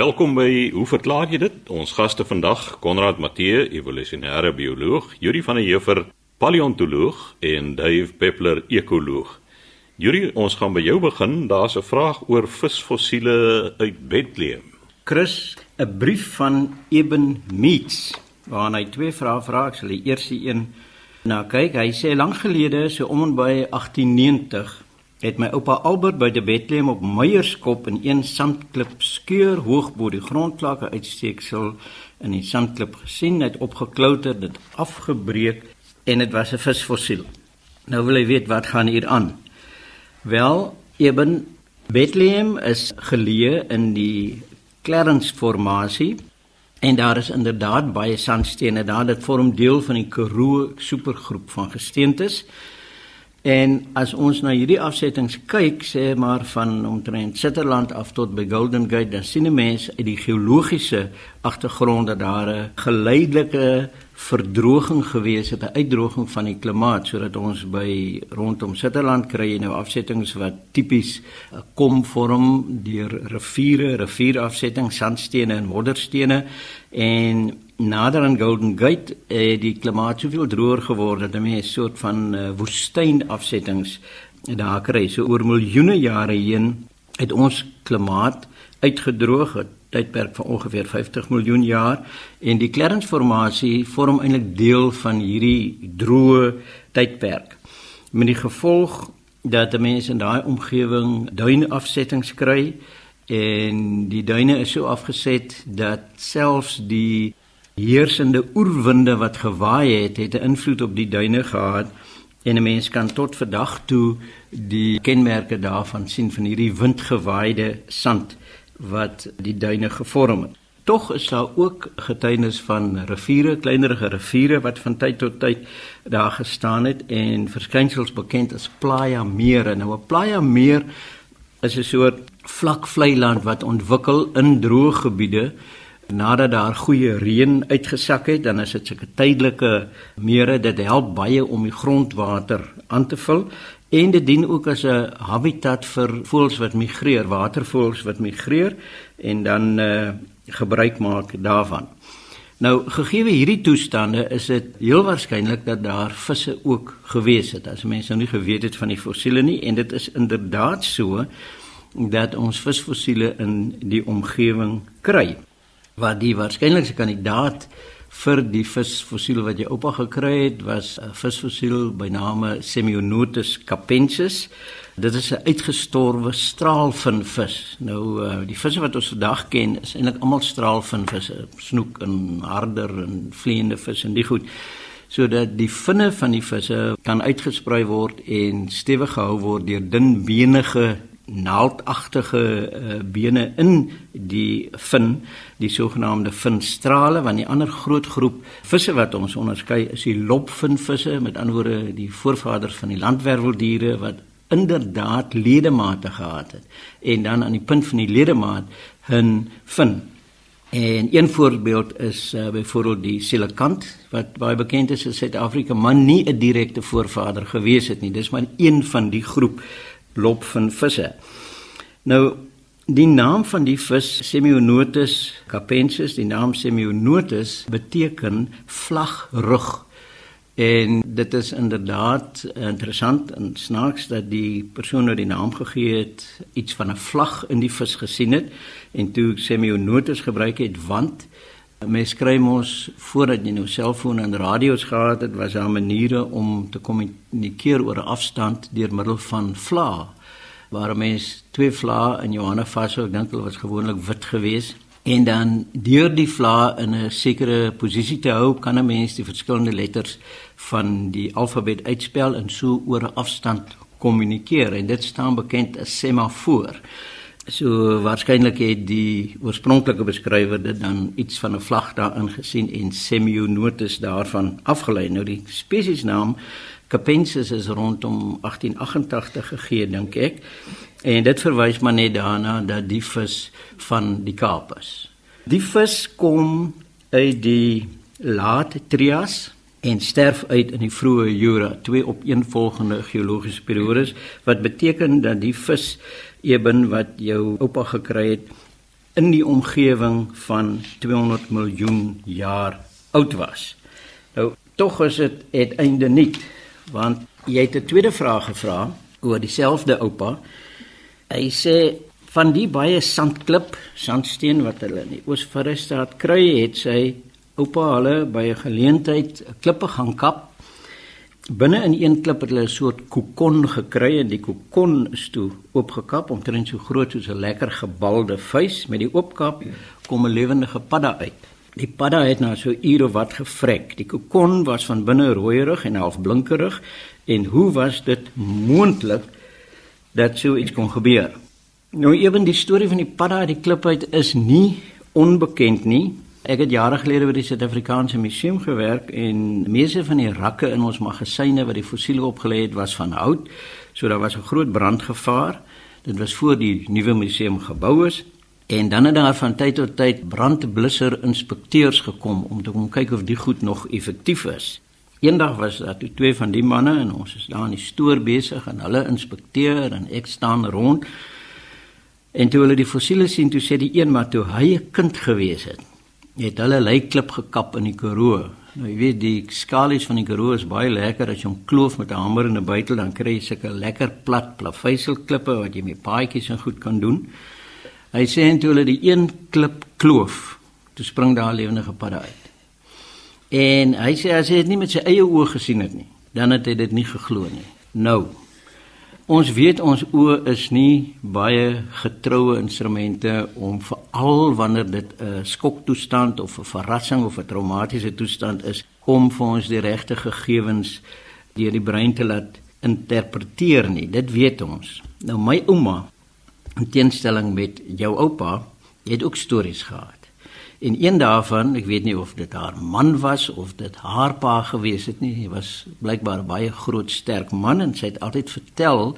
Welkom by Hoe verklaar jy dit? Ons gaste vandag, Konrad Matthee, evolusionêre bioloog, Yuri van der Heever, paleontoloog en Dave Peppler, ekoloog. Yuri, ons gaan by jou begin. Daar's 'n vraag oor visfossiele uit Bethlehem. Chris, 'n brief van Eben Meets waarin hy twee vrae vra. Ek sal die eerste een nou kyk. Hy sê lank gelede, so om en by 1890 het my oupa Albert by die Bethlehem op Meierskop in een sandklip skeur hoog bo die grondklakke uitsteeksel in die sandklip gesien het opgeklouter dit afgebreek en dit was 'n visfossiel. Nou wil hy weet wat gaan hier aan. Wel, eben Bethlehem is geleë in die Clarence formasie en daar is inderdaad baie sandstene daar dit vorm deel van die Karoo supergroep van gesteentes. En as ons na hierdie afsettings kyk, sê maar van omtrent Sutherland af tot by Golden Gate, dan sien 'n mens uit die geologiese agtergrond dat daar 'n geleidelike verdroging gewees het, 'n uitdroging van die klimaat sodat ons by rondom Sutherland kry nou afsettings wat tipies kom vorm deur riviere, rivierafsettings, sandstene en modderstene. En nader aan Golden Gate het die klimaat soveel droër geword dat mense 'n soort van uh, woestynafsettings daar kry. So oor miljoene jare heen het ons klimaat uitgedroog het tydperk van ongeveer 50 miljoen jaar en die Clarence-formasie vorm eintlik deel van hierdie droë tydperk. Met die gevolg dat mense in daai omgewing duinafsettings kry en die duine is so afgeset dat selfs die heersende oerwinde wat gewaai het, het 'n invloed op die duine gehad en 'n mens kan tot vandag toe die kenmerke daarvan sien van hierdie windgewaaide sand wat die duine gevorm het. Tog is daar ook getuienis van riviere, kleinerige riviere wat van tyd tot tyd daar gestaan het en verskynsels bekend as playa mere. Nou 'n playa meer is 'n soort vlak vlei land wat ontwikkel in droë gebiede nadat daar goeie reën uitgesak het, dan is dit sulke tydelike mere dit help baie om die grondwater aan te vul en dit dien ook as 'n habitat vir voëls wat migreer, watervoëls wat migreer en dan uh, gebruik maak daarvan. Nou gegee hierdie toestande is dit heel waarskynlik dat daar visse ook gewees het. As mense nou nie geweet het van die fossiele nie en dit is inderdaad so dat ons visfossiele in die omgewing kry wat die waarskynlikste kandidaat vir die visfossiel wat jy oupa gekry het was 'n visfossiel by name Semionotus capensis. Dit is 'n uitgestorwe straalvinvis. Nou uh, die visse wat ons vandag ken is eintlik almal straalvinvisse, snoek en harder en vleiende vis en die goed sodat die vinne van die visse kan uitgesprei word en stewig gehou word deur dunbenige naaldagtige uh, bene in die fin, die sogenaamde finstrale, want die ander groot groep visse wat ons onderskei is die lopvinvisse, met ander woorde die voorvaders van die landwerveldiere wat inderdaad ledemate gehad het en dan aan die punt van die ledemaat hun fin. En een voorbeeld is uh, byvoorbeeld die silikant wat baie bekend is in Suid-Afrika, maar nie 'n direkte voorvader gewees het nie. Dis maar een van die groep lop van visse. Nou die naam van die vis Semionotus capensis, die naam Semionotus beteken vlagrug. En dit is inderdaad interessant en snaaks dat die persoon wat die naam gegee het iets van 'n vlag in die vis gesien het en toe Semionotus gebruik het want mens kry mos voordat jy nou selfone en radio's gehad het, was daar maniere om te kommunikeer oor 'n afstand deur middel van vlae. Waar mens twee vlae in jou hande vashou, ek dink hulle was gewoonlik wit geweest en dan deur die vlae in 'n sekere posisie te hou, kan 'n mens die verskillende letters van die alfabet uitspel en so oor 'n afstand kommunikeer en dit staan bekend as semafoor. So waarskynlik het die oorspronklike beskrywer dit dan iets van 'n vlag daarin gesien en semionotus daarvan afgelei. Nou die spesiesnaam Capensis is rondom 1888 gegee dink ek. En dit verwys maar net daarna dat die vis van die Kaap is. Die vis kom uit die laat Trias en sterf uit in die vroeë Jura, twee opeenvolgende geologiese periodes wat beteken dat die vis eben wat jou oupa gekry het in die omgewing van 200 miljoen jaar oud was. Nou tog is dit uiteinde nie, want jy het 'n tweede vraag gevra oor dieselfde oupa. Hy sê van die baie sandklip, sandsteen wat hulle in die Oos-Vrystaat kry, het sy oupa hulle by 'n geleentheid 'n klippe gaan kap Binne in een klip het hulle 'n soort kokon gekry en die kokon is toe oopgekap omtrent so groot soos 'n lekker gebalde vuis met die oopkap kom 'n lewendige padda uit. Die padda het nou so ure wat gevrek. Die kokon was van binne rooierig en half blinkerig en hoe was dit moontlik dat so iets kon gebeur? Nou ewen die storie van die padda uit die klip uit is nie onbekend nie. Ek het jare gelede by die Suid-Afrikaanse Museum gewerk en meeste van die rakke in ons magasyne wat die fossiele opgelê het was van hout. So daar was 'n groot brandgevaar. Dit was voor die nuwe museum gebou is en dan het daar van tyd tot tyd brandblusser inspekteurs gekom om te kom kyk of die goed nog effektief is. Eendag was daar toe twee van die manne en ons is daar in die stoor besig en hulle inspekteer en ek staan rond. En toe hulle die fossiele sien, toe sê die een maar toe hy 'n kind gewees het het hulle leiklip gekap in die Karoo. Nou jy weet die skalies van die Karoo is baie lekker as jy hom kloof met 'n hamer en 'n buitel dan kry jy sulke lekker plat plaveisselklippe wat jy met paadjies en goed kan doen. Hy sê en toe hulle die een klip kloof, toe spring daar 'n lewendige padda uit. En hy sê as hy dit nie met sy eie oë gesien het nie, dan het hy dit nie geglo nie. Nou Ons weet ons oë is nie baie getroue instrumente om veral wanneer dit 'n skoktoestand of 'n verrassing of 'n traumatiese toestand is om vir ons die regte gegevens deur die brein te laat interpreteer nie. Dit weet ons. Nou my ouma in teenstelling met jou oupa het ook stories gehad. En een daarvan, ek weet nie of dit haar man was of dit haar pa gewees het nie, hy was blykbaar baie groot sterk man en sy het altyd vertel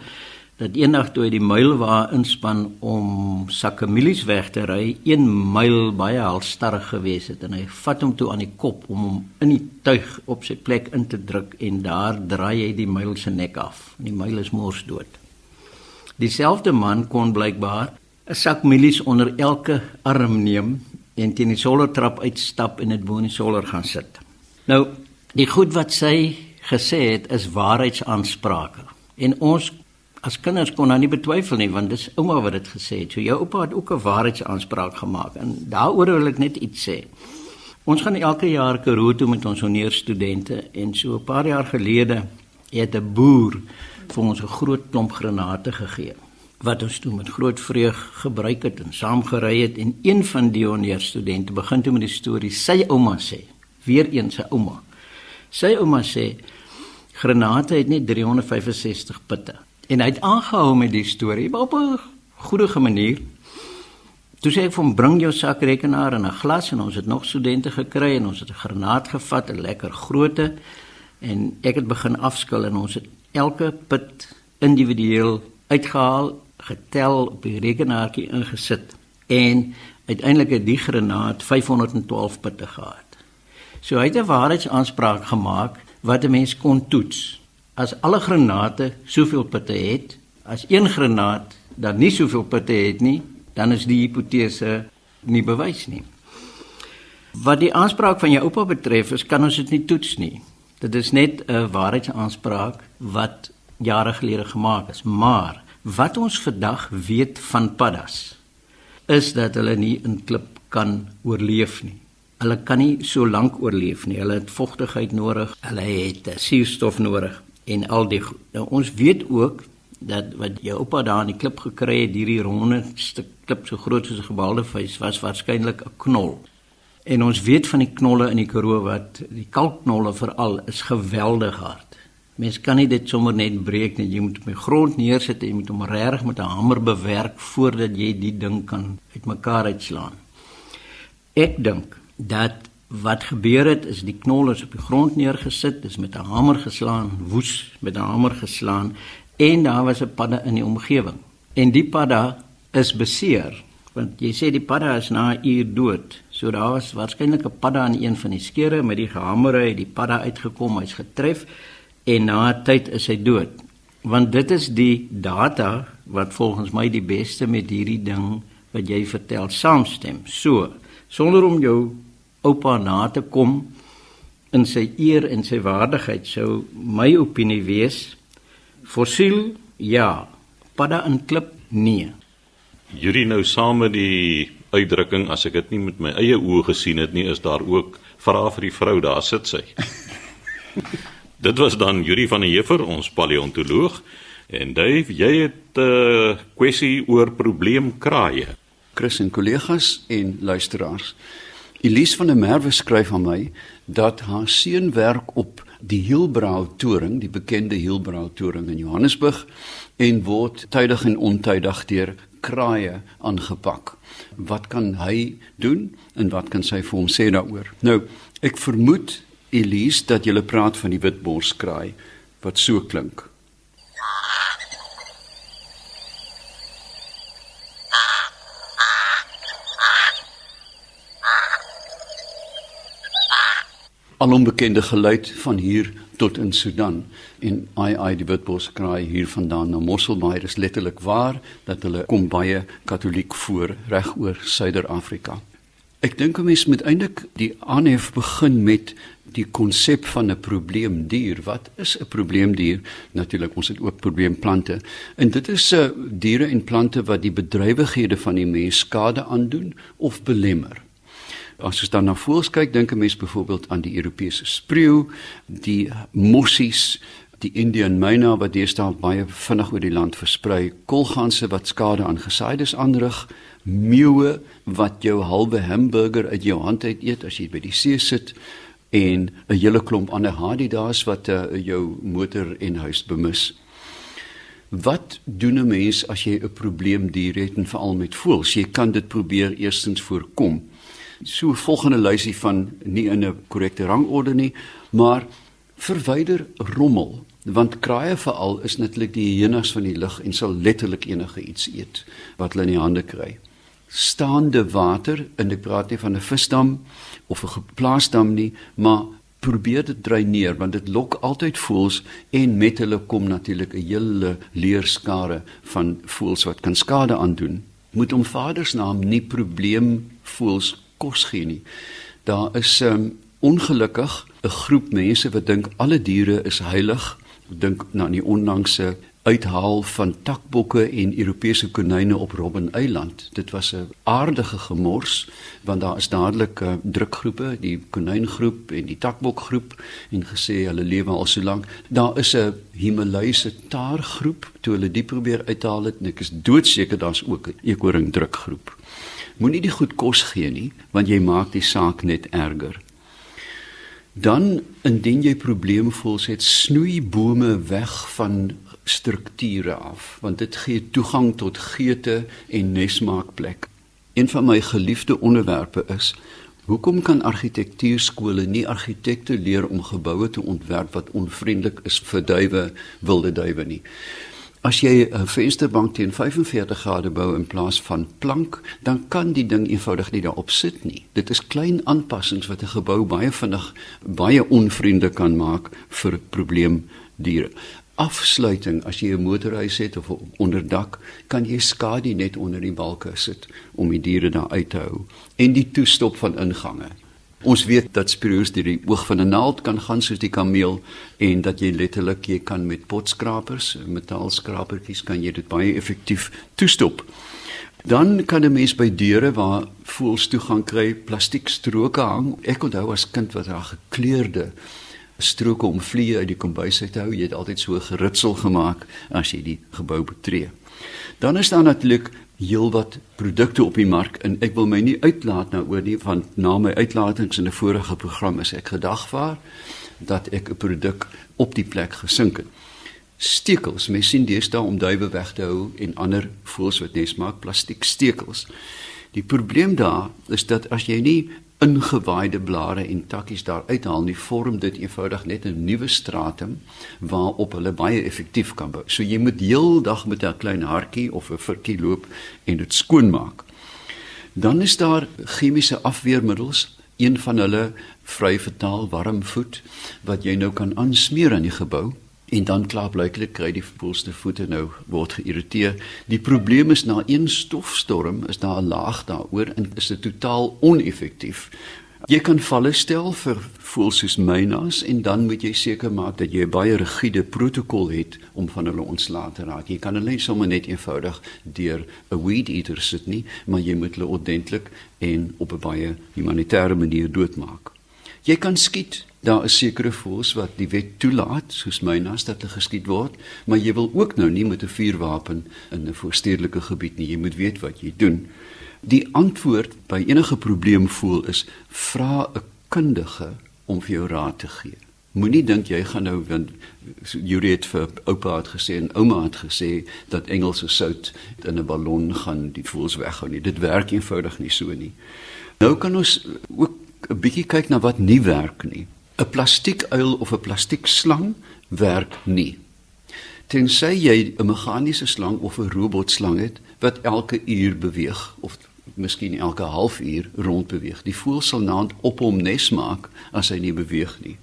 dat eendag toe hy die muilwa inspan om sakke mielies weg te ry, een myl baie halstarrig gewees het en hy vat hom toe aan die kop om hom in die tuig op sy plek in te druk en daar draai hy die myl se nek af. Die myl is mors dood. Dieselfde man kon blykbaar 'n sak mielies onder elke arm neem en teen die solertrap uitstap en dit bo in die soler gaan sit. Nou, die goed wat sy gesê het is waarheidsaansprake. En ons as kinders kon nou nie betwyfel nie want dis ouma wat dit gesê het. So jou oupa het ook 'n waarheidsaanspraak gemaak en daaroor wil ek net iets sê. Ons gaan elke jaar Karoo toe met ons honeerstudente en so 'n paar jaar gelede het 'n boer vir ons 'n groot klomp granate gegee wat ons toe met groot vreug gebruik het en saamgery het en een van die honeerstudente begin toe met die storie sy ouma sê weer een sy ouma sy ouma sê granate het net 365 pitte. En hy het aangehou met die storie op 'n goeie manier. Toe sê ek van bring jou sakrekenaar en 'n glas en ons het nog studente gekry en ons het 'n granaat gevat 'n lekker grootte. En ek het begin afskil en ons het elke pit individueel uitgehaal getel op die rekenaartjie ingesit en uiteindelik het die granaat 512 putte gehad. So hy het 'n waarheidsaanspraak gemaak wat 'n mens kon toets. As alle granate soveel putte het, as een granaat dan nie soveel putte het nie, dan is die hipotese nie bewys nie. Wat die aanspraak van jou oupa betref, is kan ons dit nie toets nie. Dit is net 'n waarheidsaanspraak wat jare gelede gemaak is, maar Wat ons vandag weet van paddas is dat hulle nie in klip kan oorleef nie. Hulle kan nie so lank oorleef nie. Hulle het vogtigheid nodig, hulle het eh, suurstof nodig en al die nou, ons weet ook dat wat jou oupa daar in die klip gekry het, hierdie ronde stuk klip so groot soos 'n gebalde vuis was waarskynlik 'n knol. En ons weet van die knolle in die Karoo wat die kalkknolle veral is geweldig hard. Mens kan nie dit sommer net breek nie. Jy moet op die grond neersit en jy moet hom reg met 'n hamer bewerk voordat jy die ding kan uitmekaar uitslaan. Ek dink dat wat gebeur het is die knol is op die grond neergesit, dis met 'n hamer geslaan, woes met 'n hamer geslaan en daar was 'n padda in die omgewing. En die padda is beseer want jy sê die padda is na 'n uur dood. So daar was waarskynlik 'n padda aan een van die skere met die hamer uit die padda uitgekom, hy's getref en na 'n tyd is hy dood. Want dit is die data wat volgens my die beste met hierdie ding wat jy vertel saamstem. So, sonder om jou oupa na te kom in sy eer en sy waardigheid sou my opinie wees fossiel ja, padda in klip nee. Yuri nou saam met die uitdrukking as ek dit nie met my eie oë gesien het nie, is daar ook vra vir die vrou daar sit sy. dit was dan Yuri van der Heever, ons paleontoloog en Dave, jy het 'n uh, kwessie oor probleemkraaie. Chris en kollegas en luisteraars. Elise van der Merwe skryf aan my dat haar seun werk op die Hielbrau toring, die bekende Hielbrau toring in Johannesburg en word tydig en ontydig deur kraaie aangepak. Wat kan hy doen en wat kan sy vir hom sê daaroor? Nou, ek vermoed Elise dat jy praat van die witborskraai wat so klink. Alombekende geluid van hier tot in Sudan en ai ai die witbos kraai hier vandaan na Mosselbaai is letterlik waar dat hulle kom baie katoliek voor reg oor Suider-Afrika. Ek dink 'n mens moet eintlik die aanhef begin met die konsep van 'n probleemdier. Wat is 'n probleemdier? Natuurlik ons het ook probleemplante. En dit is se uh, diere en plante wat die bedrywighede van die mens skade aandoen of belemmer as ons dan na voëls kyk, dink 'n mens byvoorbeeld aan die Europese spreeu, die mossies, die Indian myna wat deesdae baie vinnig oor die land versprei, kolganse wat skade aan gesaides aanrig, meeue wat jou halwe hamburger uit jou hand uit eet as jy by die see sit en 'n hele klomp ander hadidaas wat uh, jou motor en huis bemis. Wat doen 'n mens as jy 'n probleemdier het en veral met voëls? Jy kan dit probeer eerstens voorkom so volgende lysie van nie in 'n korrekte rangorde nie, maar verwyder rommel want kraaie veral is natuurlik die hyenas van die lug en sal letterlik enige iets eet wat hulle in die hande kry. Staande water en ek praat nie van 'n visdam of 'n geplaasdam nie, maar probeer dit dreineer want dit lok altyd voëls en met hulle kom natuurlik 'n hele leerskare van voëls wat kan skade aandoen. Moet om vadersnaam nie probleem voëls kos gee nie. Daar is um, ongelukkig 'n groep mense wat dink alle diere is heilig. Dink na die onlangse uithaal van takbokke en Europese konyne op Robben Eiland. Dit was 'n aardige gemors want daar is dadelik uh, drukgroepe, die konyngroep en die takbokgroep en gesê hulle lewe al so lank. Daar is 'n Himalaise taargroep, toe hulle die probeer uithaal het, en ek is doodseker daar's ook 'n ekoring drukgroep. Moenie die goed kos gee nie, want jy maak die saak net erger. Dan indien jy probleme voel, het snoei bome weg van strukture af, want dit gee toegang tot geete en nesmaakplek. Een van my geliefde onderwerpe is Hoekom kan argitektuurskole nie argitekte leer om geboue te ontwerp wat onvriendelik is vir duwe, wilde duwe nie? As jy 'n vensterbank teen 45 grade bou in plaas van plank, dan kan die ding eenvoudig nie daarop sit nie. Dit is klein aanpassings wat 'n gebou baie vinnig baie onvriendelik kan maak vir probleemdiere. Afsluiting as jy 'n motorhuis het of onderdak, kan jy skadu net onder die balke sit om die diere daar uit te hou en die toestop van ingange. Ons weet dat spiroos deur die oog van 'n naald kan gaan soos die kameel en dat jy letterlik jy kan met potskrapers, metaalskrapertjies kan jy dit baie effektief toestop. Dan kan 'n mens by deure waar voëls toegang kry, plastiekstroke hang. Ek onthou as kind wat daar gekleurde stroke om vliee uit die kombuis uit te hou. Jy het altyd so geritsel gemaak as jy die gebou betree. Dan is daar natuurlik heelwat produkte op die mark en ek wil my nie uitlaat nou oor nie van na my uitlatings in 'n vorige program is ek gedagvaar dat ek 'n produk op die plek gesink het. Stekels, mens sien deesdae om duwe weg te hou en ander voëls wat nes maak plastiek stekels. Die probleem daar is dat as jy nie ingewaaide blare en takkies daar uithaal nie vorm dit eenvoudig net 'n nuwe stratum waarop hulle baie effektief kan bou. So jy moet heeldag met 'n klein hartjie of 'n virkie loop en dit skoonmaak. Dan is daar chemiese afweermiddels, een van hulle vry vertaal warmvoet wat jy nou kan aansmeer aan die gebou en dan klaar blyklik kry die voelste voete nou word geïrriteer. Die probleem is na een stofstorm is daar 'n laag daaroor en is dit totaal oneffektief. Jy kan valle stel vir voels soos mynas en dan moet jy seker maak dat jy baie rigiede protokol het om van hulle ontslae te raak. Jy kan hulle sommer net eenvoudig deur 'n weed eater sit nie, maar jy moet hulle ordentlik en op 'n baie humanitêre manier doodmaak. Jy kan skiet daar is sekere voëls wat die wet toelaat soos mynas dat hulle geskiet word, maar jy wil ook nou nie met 'n vuurwapen in 'n voorstedelike gebied nie. Jy moet weet wat jy doen. Die antwoord by enige probleem voel is vra 'n kundige om vir jou raad te gee. Moenie dink jy gaan nou want Juri het vir oupa het gesê en ouma het gesê dat Engelse sout in 'n ballon gaan die voels weghou nie. Dit werk eenvoudig nie so nie. Nou kan ons ook 'n bietjie kyk na wat nie werk nie. 'n plastiekuil of 'n plastiekslang werk nie. Tensy jy 'n meganiese slang of 'n robotslang het wat elke uur beweeg of miskien elke halfuur rond beweeg. Die voël sal naand op hom nes maak as hy nie beweeg nie.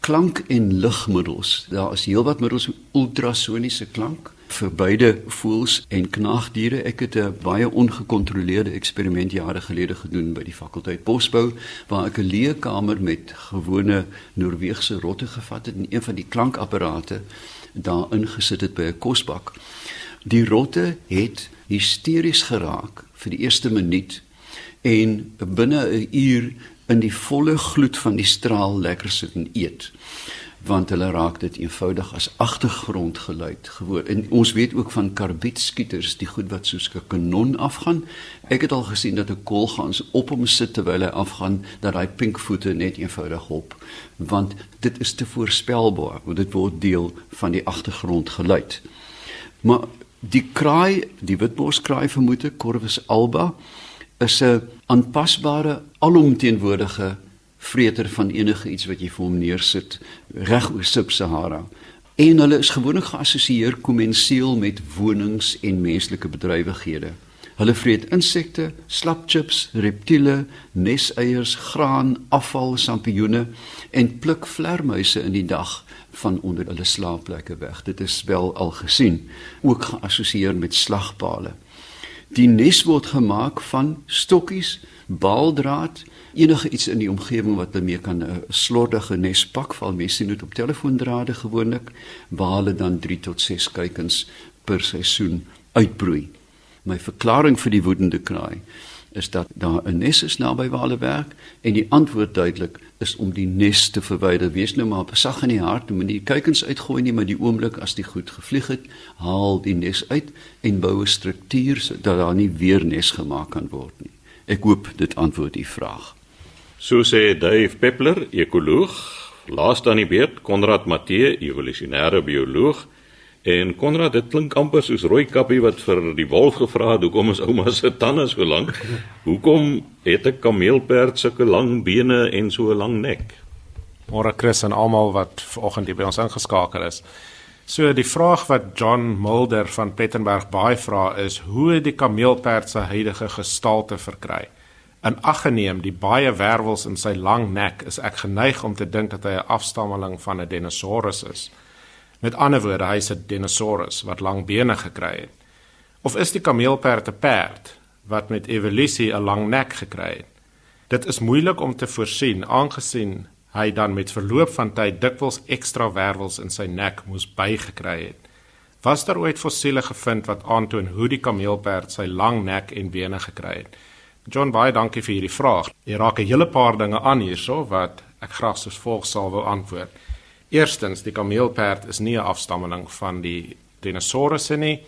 Klank en ligmiddels. Daar is heelwat middels ultrasoniese klank vir beide voëls en knaagdiere. Ek het 'n baie ongekontroleerde eksperiment jare gelede gedoen by die fakulteit Bosbou waar ek 'n leekamer met gewone Noorse rotte gevat het en een van die klankapparate daar ingesit het by 'n kosbak. Die rotte het hysteries geraak vir die eerste minuut en binne 'n uur in die volle gloed van die straal lekker sit en eet want hulle raak dit eenvoudig as agtergrondgeluid gewoon. En ons weet ook van karbietskieters, die goed wat soos 'n kanon afgaan. Ek het al gesien dat 'n kolgans op hom sit terwyl hy afgaan, dat hy pinkvoete net eenvoudig hop, want dit is te voorspelbaar, want dit word deel van die agtergrondgeluid. Maar die kraai, die witborskraai vermoed ek Corvus alba is 'n aanpasbare alomteenwoordige vreter van enige iets wat jy vir hom neersit reg oor Sub-Sahara. En hulle is gewoonlik geassosieer kommensieel met wonings en menslike bedrywighede. Hulle vreet insekte, slapchips, reptiele, neseiers, graan, afval, sampioene en pluk vlermuise in die dag van onder hulle slaapplekke weg. Dit is wel al gesien, ook geassosieer met slagpale. Die nes word gemaak van stokkies, baaldraad, enige iets in die omgewing wat hulle mee kan 'n uh, slordige nes pak val mense sien dit op telefoondrade gewoonlik waar hulle dan 3 tot 6 kuikens per seisoen uitbroei. My verklaring vir die woedende kraai is dat daar 'n nes is naby waar hulle werk en die antwoord duidelik is om die nes te verwyder. Wees nou maar besag in die hart om nie kuikens uitgooi nie maar die oomblik as die goed gevlieg het haal die nes uit en bou 'n struktuur sodat daar nie weer nes gemaak kan word nie ek hoop dit antwoord u vraag So sê Dave Peppler, ekoloog, laaste aan die beurt Konrad Matthee, evolusionêre bioloog. En Konrad, dit klink amper soos rooi kappie wat vir die wolf gevra het hoekom is ouma se tande so lank? Hoekom het 'n kameelperd sulke lang bene en so 'n lang nek? Môre Chris en almal wat vanoggend hier by ons ingeskakel is. So die vraag wat John Mulder van Plettenberg baie vra is hoe het die kameelperd se huidige gestalte verkry? In ag geneem die baie wervels in sy lang nek, is ek geneig om te dink dat hy 'n afstammeling van 'n dinosaurus is. Met ander woorde, hy is 'n dinosaurus wat lang bene gekry het. Of is die kameelperd 'n perd wat met evolusie 'n lang nek gekry het? Dit is moeilik om te voorsien aangesien hy dan met verloop van tyd dikwels ekstra wervels in sy nek moes bygekry het. Was daar ooit fossiele gevind wat aantoon hoe die kameelperd sy lang nek en bene gekry het? John, baie dankie vir hierdie vraag. Jy raak 'n hele paar dinge aan hierso wat ek graag soos volg sal wil antwoord. Eerstens, die kameelperd is nie 'n afstammeling van die dinosourusse nie.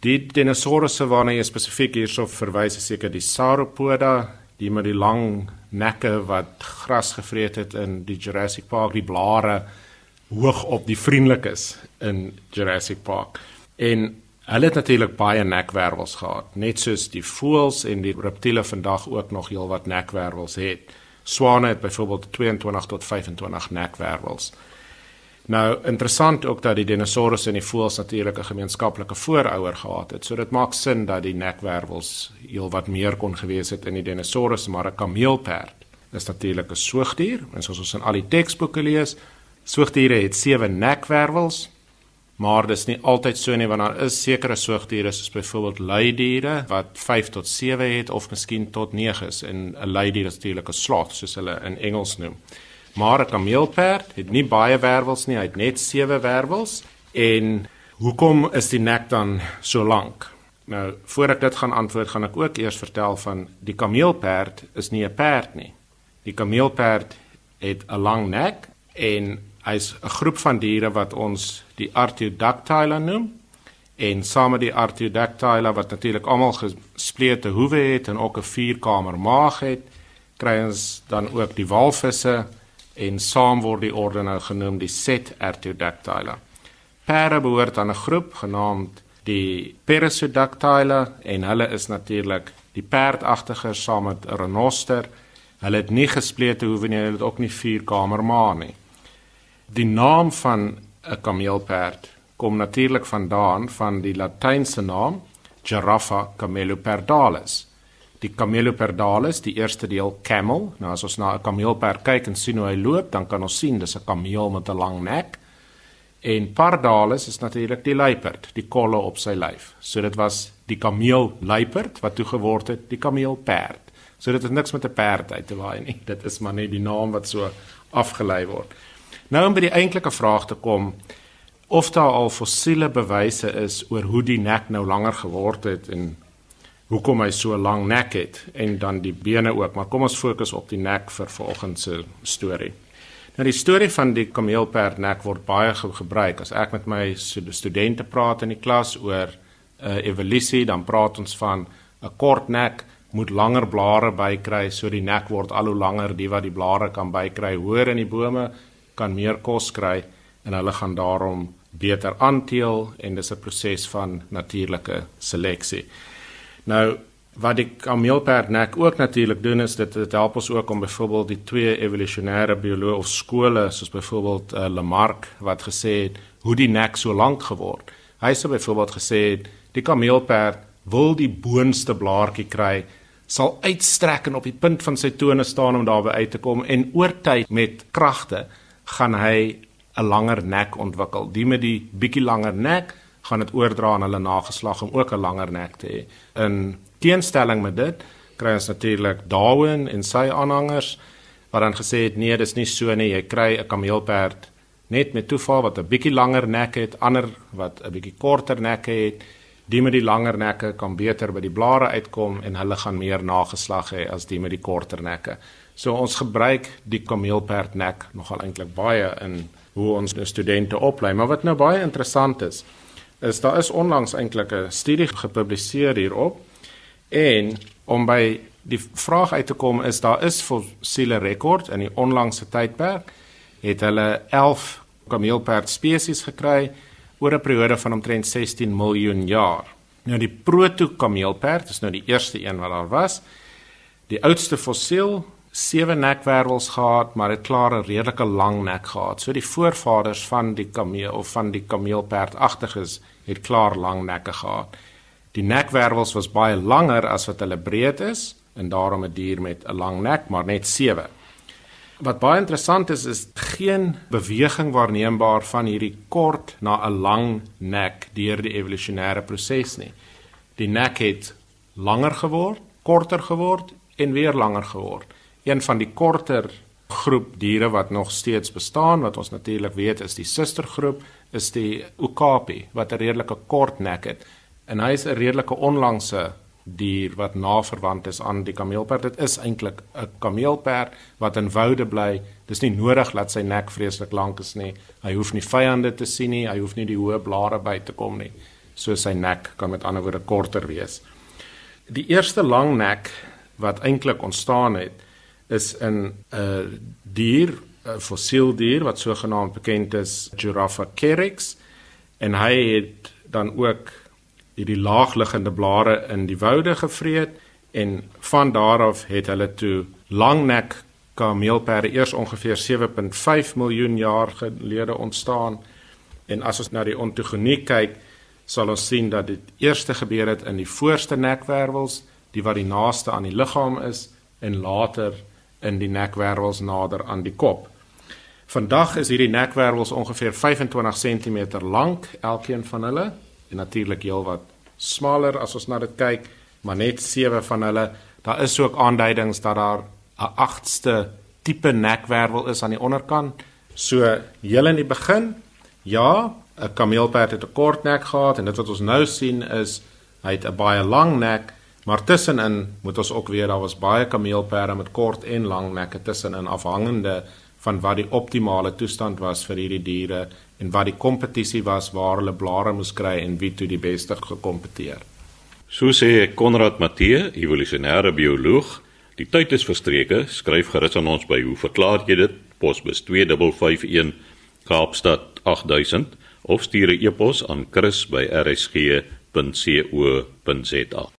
Die dinosourusse waarna jy spesifiek hierso verwys is seker die sauropoda, die met die lang nekke wat gras gevreet het in die Jurassic Park, die blare hoog op die vriendelikes in Jurassic Park. En Hulle het natuurlik baie nekwervels gehad, net soos die voëls en die reptiele vandag ook nog heelwat nekwervels het. Swane het byvoorbeeld 22 tot 25 nekwervels. Nou interessant ook dat die dinosourusse en die voëls natuurlik 'n gemeenskaplike voorouder gehad het. So dit maak sin dat die nekwervels heelwat meer kon gewees het in die dinosourusse, maar 'n kameelperd is natuurlik 'n soogdier, en soos ons in al die teksboeke lees, Soogdiere het 7 nekwervels, maar dis nie altyd so nie want daar is sekere soogdiere soos byvoorbeeld luidiere wat 5 tot 7 het of miskien tot 9 is en 'n luidier is natuurlik 'n sloth soos hulle in Engels noem. Maar 'n kameelperd het nie baie wervels nie, hy het net 7 wervels en hoekom is die nek dan so lank? Nou, voor ek dit gaan antwoord, gaan ek ook eers vertel van die kameelperd is nie 'n perd nie. Die kameelperd het 'n lang nek en hy's 'n groep van diere wat ons die Artiodactyla noem en saam met die Artiodactyla wat natuurlik almal gesplete hoewe het en ook 'n vierkamer maag het, kry ons dan ook die walvisse en saam word die orde nou genoem die Set Artiodactyla. Perde behoort aan 'n groep genaamd die Perissodactyla en hulle is natuurlik die perdagtige saam met 'n renoster. Hulle het nie gesplete hoewe nie, hulle het ook nie vierkamer maag nie. Die naam van 'n kameelperd kom natuurlik vandaan van die latynse naam Giraffa camelopardalis. Die camelopardalis, die eerste deel camel. Nou as ons na 'n kameelperd kyk en sien hoe hy loop, dan kan ons sien dis 'n kameel met 'n lang nek. En pardalis is natuurlik die luiperd, die kolle op sy lyf. So dit was die kameel luiperd wat toe geword het die kameelperd. So dit het niks met 'n perd uit te waai nie. Dit is maar net die naam wat so afgelei word. Nou om by die eintlike vraag te kom of daar al fossiele bewyse is oor hoe die nek nou langer geword het en hoekom hy so lank nek het en dan die bene ook, maar kom ons fokus op die nek vir vanoggend se storie. Nou die storie van die kameelperd nek word baie ge gebruik as ek met my studente praat in die klas oor 'n uh, eh, evolusie, dan praat ons van 'n kort nek moet langer blare bykry so die nek word al hoe langer die wat die blare kan bykry hoër in die bome kan meer kos kry en hulle gaan daarom beter aanteel en dis 'n proses van natuurlike seleksie. Nou wat die kameelperdnek ook natuurlik doen is dit dit help ons ook om byvoorbeeld die twee evolusionêre bioloë of skole soos byvoorbeeld uh, Lamarck wat gesê het hoe die nek so lank geword. Hy sê byvoorbeeld gesê het die kameelperd wil die boonste blaartjie kry sal uitstrek en op die punt van sy tone staan om daarby uit te kom en oor tyd met kragte gaan hy 'n langer nek ontwikkel. Die met die bietjie langer nek gaan dit oordra aan hulle nageslag om ook 'n langer nek te hê. In teenstelling met dit kry ons natuurlik Darwin en sy aanhangers wat dan gesê het nee, dis nie so nie. Jy kry 'n kameelperd net met toeval wat 'n bietjie langer nek het, ander wat 'n bietjie korter nekke het. Die met die langer nekke kan beter by die blare uitkom en hulle gaan meer nageslag hê as die met die korter nekke. So ons gebruik die kameelperdnek nogal eintlik baie in hoe ons studente oplei, maar wat nou baie interessant is, is daar is onlangs eintlik 'n studie gepubliseer hierop en om by die vraag uit te kom is daar is fossiele rekord in die onlangse tydperk het hulle 11 kameelperd spesies gekry oor 'n periode van omtrent 16 miljoen jaar. Nou die proto-kameelperd is nou die eerste een wat daar was. Die oudste fossiel sewe nekwervels gehad, maar het klaar 'n redelike lang nek gehad. So die voorvaders van die kameel of van die kameelperdagtiges het klaar lang nekke gehad. Die nekwervels was baie langer as wat hulle breed is en daarom 'n dier met 'n lang nek, maar net sewe. Wat baie interessant is is geen beweging waarneembaar van hierdie kort na 'n lang nek deur die evolusionêre proses nie. Die nek het langer geword, korter geword en weer langer geword een van die korter groep diere wat nog steeds bestaan wat ons natuurlik weet is die sustergroep is die okapi wat 'n redelike kort nek het. En hy is 'n redelike onlangse dier wat naverwant is aan die kameelperd. Dit is eintlik 'n kameelperd wat in woude bly. Dis nie nodig dat sy nek vreeslik lank is nie. Hy hoef nie vyande te sien nie. Hy hoef nie die hoë blare by te kom nie. So sy nek kan met ander woorde korter wees. Die eerste lang nek wat eintlik ontstaan het is in 'n uh, dier, 'n fossiel dier wat sogenaamd bekend is Giraffa carex en hy het dan ook hierdie laagliggende blare in die woude gevreet en van daar af het hulle toe langnek kameelperde eers ongeveer 7.5 miljoen jaar gelede ontstaan. En as ons na die ontogenie kyk sal ons sien dat dit eers gebeur het in die voorste nekwervels die wat die naaste aan die liggaam is en later in die nekwervels nader aan die kop. Vandag is hierdie nekwervels ongeveer 25 cm lank, elkeen van hulle, en natuurlik heelwat smaller as ons na dit kyk, maar net sewe van hulle. Daar is ook aanduidings dat daar 'n agste tipe nekwervel is aan die onderkant. So heel in die begin, ja, 'n kameelperd het 'n kort nek gehad en dit wat ons nou sien is hy het 'n baie lang nek, maar tussenin moet ons ook weet daar was baie kameelperde met kort en lang nekke tussenin afhangende van wat die optimale toestand was vir hierdie diere en wat die kompetisie was waar hulle blare moes kry en wie toe die beste gekompeteer. So sê Konrad Matthee, evolusionêre bioloog, die tyd is verstreke, skryf gerus aan ons by hoe verklaar jy dit? Posbus 2551 Kaapstad 8000 of stuur 'n e-pos aan chris@rsg.co.za.